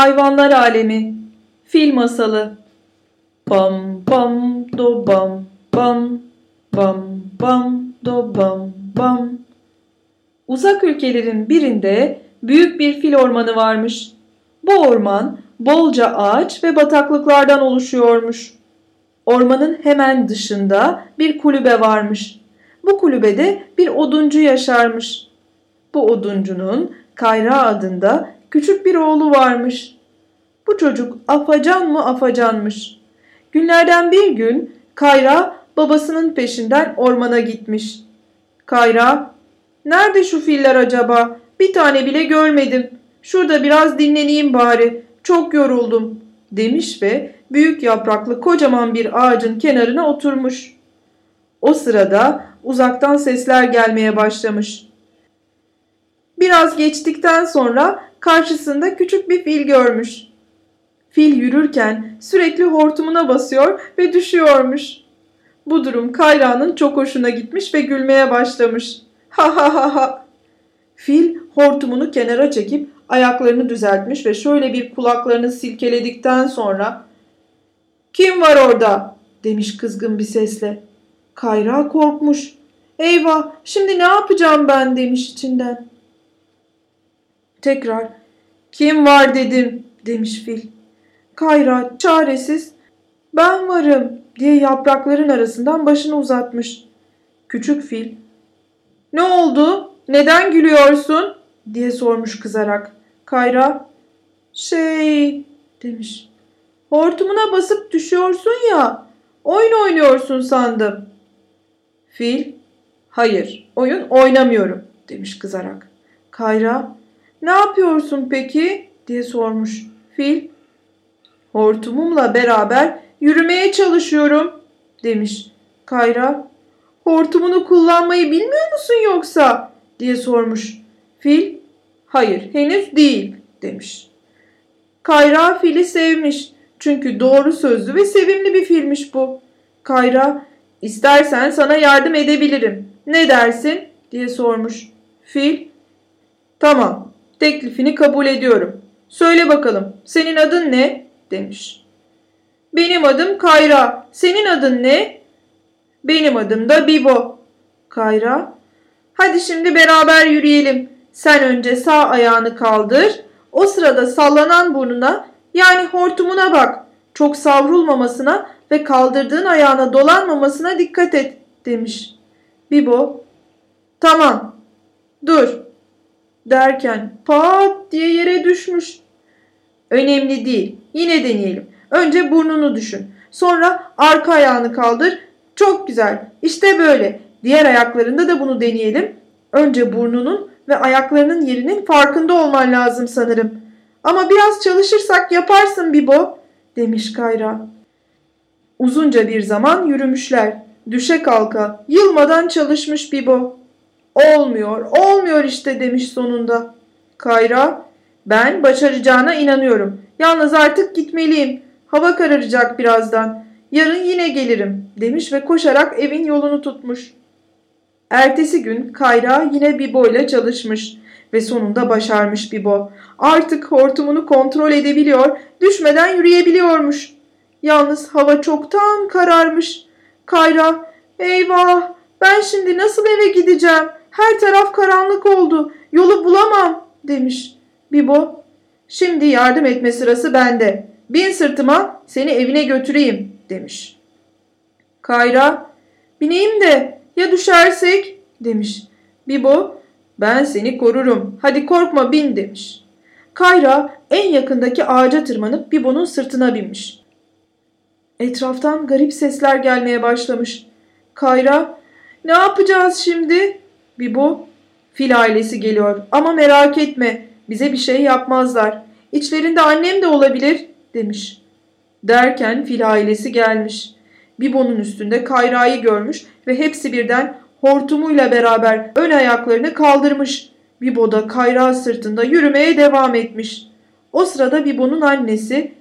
Hayvanlar Alemi Fil Masalı Bam bam do bam bam bam bam do bam bam Uzak ülkelerin birinde büyük bir fil ormanı varmış. Bu orman bolca ağaç ve bataklıklardan oluşuyormuş. Ormanın hemen dışında bir kulübe varmış. Bu kulübede bir oduncu yaşarmış. Bu oduncunun Kayra adında küçük bir oğlu varmış. Bu çocuk afacan mı afacanmış. Günlerden bir gün Kayra babasının peşinden ormana gitmiş. Kayra, nerede şu filler acaba? Bir tane bile görmedim. Şurada biraz dinleneyim bari. Çok yoruldum." demiş ve büyük yapraklı kocaman bir ağacın kenarına oturmuş. O sırada uzaktan sesler gelmeye başlamış. Biraz geçtikten sonra karşısında küçük bir fil görmüş. Fil yürürken sürekli hortumuna basıyor ve düşüyormuş. Bu durum Kayra'nın çok hoşuna gitmiş ve gülmeye başlamış. Ha ha ha ha. Fil hortumunu kenara çekip ayaklarını düzeltmiş ve şöyle bir kulaklarını silkeledikten sonra ''Kim var orada?'' demiş kızgın bir sesle. Kayra korkmuş. ''Eyvah şimdi ne yapacağım ben?'' demiş içinden. Tekrar ''Kim var?'' dedim demiş fil. Kayra çaresiz ''Ben varım'' diye yaprakların arasından başını uzatmış. Küçük fil ''Ne oldu? Neden gülüyorsun?'' diye sormuş kızarak. Kayra şey demiş. Hortumuna basıp düşüyorsun ya. Oyun oynuyorsun sandım. Fil hayır oyun oynamıyorum demiş kızarak. Kayra ne yapıyorsun peki diye sormuş. Fil hortumumla beraber yürümeye çalışıyorum demiş. Kayra hortumunu kullanmayı bilmiyor musun yoksa diye sormuş. Fil Hayır henüz değil demiş. Kayra fili sevmiş. Çünkü doğru sözlü ve sevimli bir filmiş bu. Kayra istersen sana yardım edebilirim. Ne dersin diye sormuş. Fil tamam teklifini kabul ediyorum. Söyle bakalım senin adın ne demiş. Benim adım Kayra. Senin adın ne? Benim adım da Bibo. Kayra. Hadi şimdi beraber yürüyelim. Sen önce sağ ayağını kaldır. O sırada sallanan burnuna yani hortumuna bak. Çok savrulmamasına ve kaldırdığın ayağına dolanmamasına dikkat et demiş. Bibo tamam dur derken pat diye yere düşmüş. Önemli değil yine deneyelim. Önce burnunu düşün. Sonra arka ayağını kaldır. Çok güzel. İşte böyle. Diğer ayaklarında da bunu deneyelim. Önce burnunun ve ayaklarının yerinin farkında olman lazım sanırım. Ama biraz çalışırsak yaparsın Bibo, demiş Kayra. Uzunca bir zaman yürümüşler. Düşe kalka, yılmadan çalışmış Bibo. Olmuyor, olmuyor işte demiş sonunda. Kayra, ben başaracağına inanıyorum. Yalnız artık gitmeliyim. Hava kararacak birazdan. Yarın yine gelirim demiş ve koşarak evin yolunu tutmuş. Ertesi gün Kayra yine Bibo ile çalışmış ve sonunda başarmış Bibo. Artık hortumunu kontrol edebiliyor, düşmeden yürüyebiliyormuş. Yalnız hava çoktan kararmış. Kayra, eyvah ben şimdi nasıl eve gideceğim? Her taraf karanlık oldu, yolu bulamam demiş. Bibo, şimdi yardım etme sırası bende. Bin sırtıma seni evine götüreyim demiş. Kayra, bineyim de ya düşersek demiş. Bibo ben seni korurum hadi korkma bin demiş. Kayra en yakındaki ağaca tırmanıp Bibo'nun sırtına binmiş. Etraftan garip sesler gelmeye başlamış. Kayra ne yapacağız şimdi? Bibo fil ailesi geliyor ama merak etme bize bir şey yapmazlar. İçlerinde annem de olabilir demiş. Derken fil ailesi gelmiş. Bibo'nun üstünde Kayra'yı görmüş ve hepsi birden hortumuyla beraber ön ayaklarını kaldırmış. Bibo da Kayra sırtında yürümeye devam etmiş. O sırada Bibo'nun annesi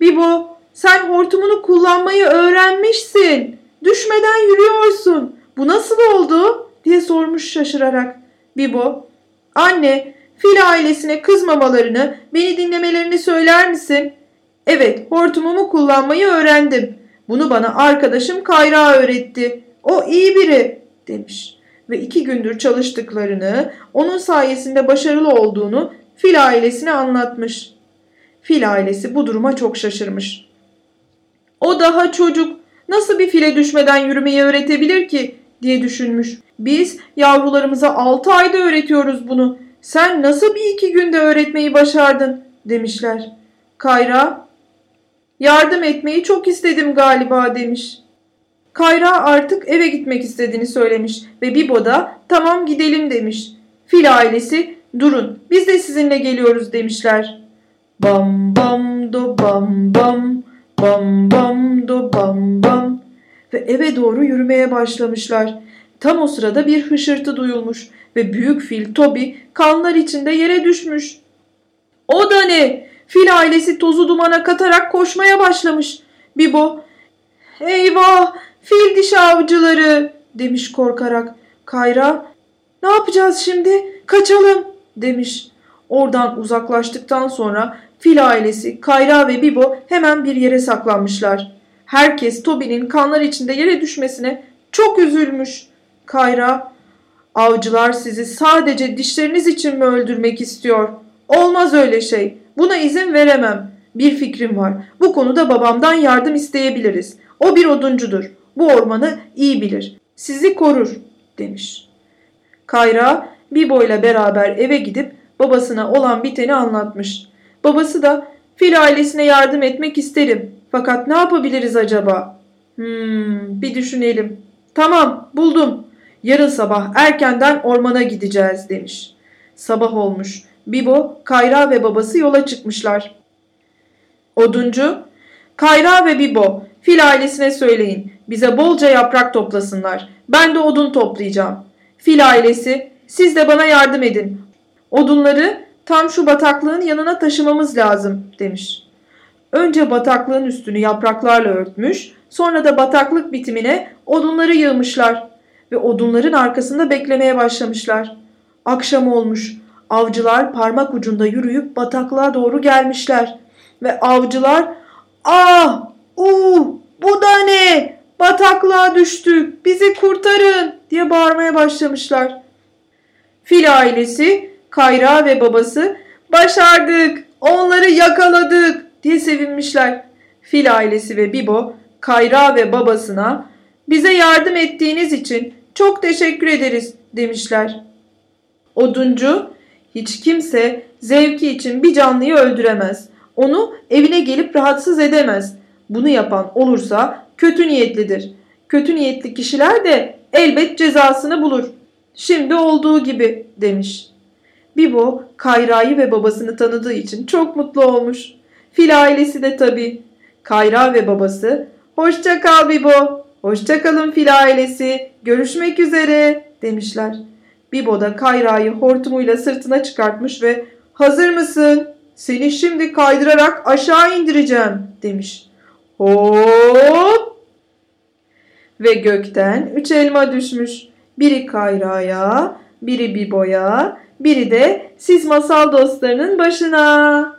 ''Bibo sen hortumunu kullanmayı öğrenmişsin. Düşmeden yürüyorsun. Bu nasıl oldu?'' Diye sormuş şaşırarak. Bibo ''Anne fil ailesine kızmamalarını, beni dinlemelerini söyler misin? Evet, hortumumu kullanmayı öğrendim. Bunu bana arkadaşım Kayra öğretti. O iyi biri demiş ve iki gündür çalıştıklarını, onun sayesinde başarılı olduğunu fil ailesine anlatmış. Fil ailesi bu duruma çok şaşırmış. O daha çocuk. Nasıl bir file düşmeden yürümeyi öğretebilir ki diye düşünmüş. Biz yavrularımıza altı ayda öğretiyoruz bunu. Sen nasıl bir iki günde öğretmeyi başardın demişler. Kayra yardım etmeyi çok istedim galiba demiş. Kayra artık eve gitmek istediğini söylemiş ve Bibo da tamam gidelim demiş. Fil ailesi durun biz de sizinle geliyoruz demişler. Bam bam do bam bam bam bam do bam bam ve eve doğru yürümeye başlamışlar. Tam o sırada bir hışırtı duyulmuş ve büyük fil Toby kanlar içinde yere düşmüş. O da ne? Fil ailesi tozu dumana katarak koşmaya başlamış. Bibo, eyvah fil dişi avcıları demiş korkarak. Kayra, ne yapacağız şimdi? Kaçalım demiş. Oradan uzaklaştıktan sonra fil ailesi Kayra ve Bibo hemen bir yere saklanmışlar. Herkes Toby'nin kanlar içinde yere düşmesine çok üzülmüş. Kayra, avcılar sizi sadece dişleriniz için mi öldürmek istiyor? Olmaz öyle şey. Buna izin veremem. Bir fikrim var. Bu konuda babamdan yardım isteyebiliriz. O bir oduncudur. Bu ormanı iyi bilir. Sizi korur demiş. Kayra Bibo ile beraber eve gidip babasına olan biteni anlatmış. Babası da fil ailesine yardım etmek isterim. Fakat ne yapabiliriz acaba? Hmm, bir düşünelim. Tamam buldum. Yarın sabah erkenden ormana gideceğiz demiş. Sabah olmuş. Bibo, Kayra ve babası yola çıkmışlar. Oduncu, Kayra ve Bibo, fil ailesine söyleyin. Bize bolca yaprak toplasınlar. Ben de odun toplayacağım. Fil ailesi, siz de bana yardım edin. Odunları tam şu bataklığın yanına taşımamız lazım demiş. Önce bataklığın üstünü yapraklarla örtmüş, sonra da bataklık bitimine odunları yığmışlar ve odunların arkasında beklemeye başlamışlar. Akşam olmuş. Avcılar parmak ucunda yürüyüp bataklığa doğru gelmişler ve avcılar "Ah! Uh! Bu da ne? Bataklığa düştük. Bizi kurtarın!" diye bağırmaya başlamışlar. Fil ailesi, Kayra ve babası "Başardık! Onları yakaladık!" Diye sevinmişler. Fil ailesi ve Bibo, Kayra ve babasına bize yardım ettiğiniz için çok teşekkür ederiz demişler. Oduncu hiç kimse zevki için bir canlıyı öldüremez. Onu evine gelip rahatsız edemez. Bunu yapan olursa kötü niyetlidir. Kötü niyetli kişiler de elbet cezasını bulur. Şimdi olduğu gibi demiş. Bibo Kayra'yı ve babasını tanıdığı için çok mutlu olmuş. Fil ailesi de tabii. Kayra ve babası hoşça kal Bibo, hoşça kalın fil ailesi, görüşmek üzere demişler. Bibo da Kayra'yı hortumuyla sırtına çıkartmış ve hazır mısın? Seni şimdi kaydırarak aşağı indireceğim demiş. Hop! Ve gökten üç elma düşmüş. Biri Kayra'ya, biri Bibo'ya, biri de siz masal dostlarının başına.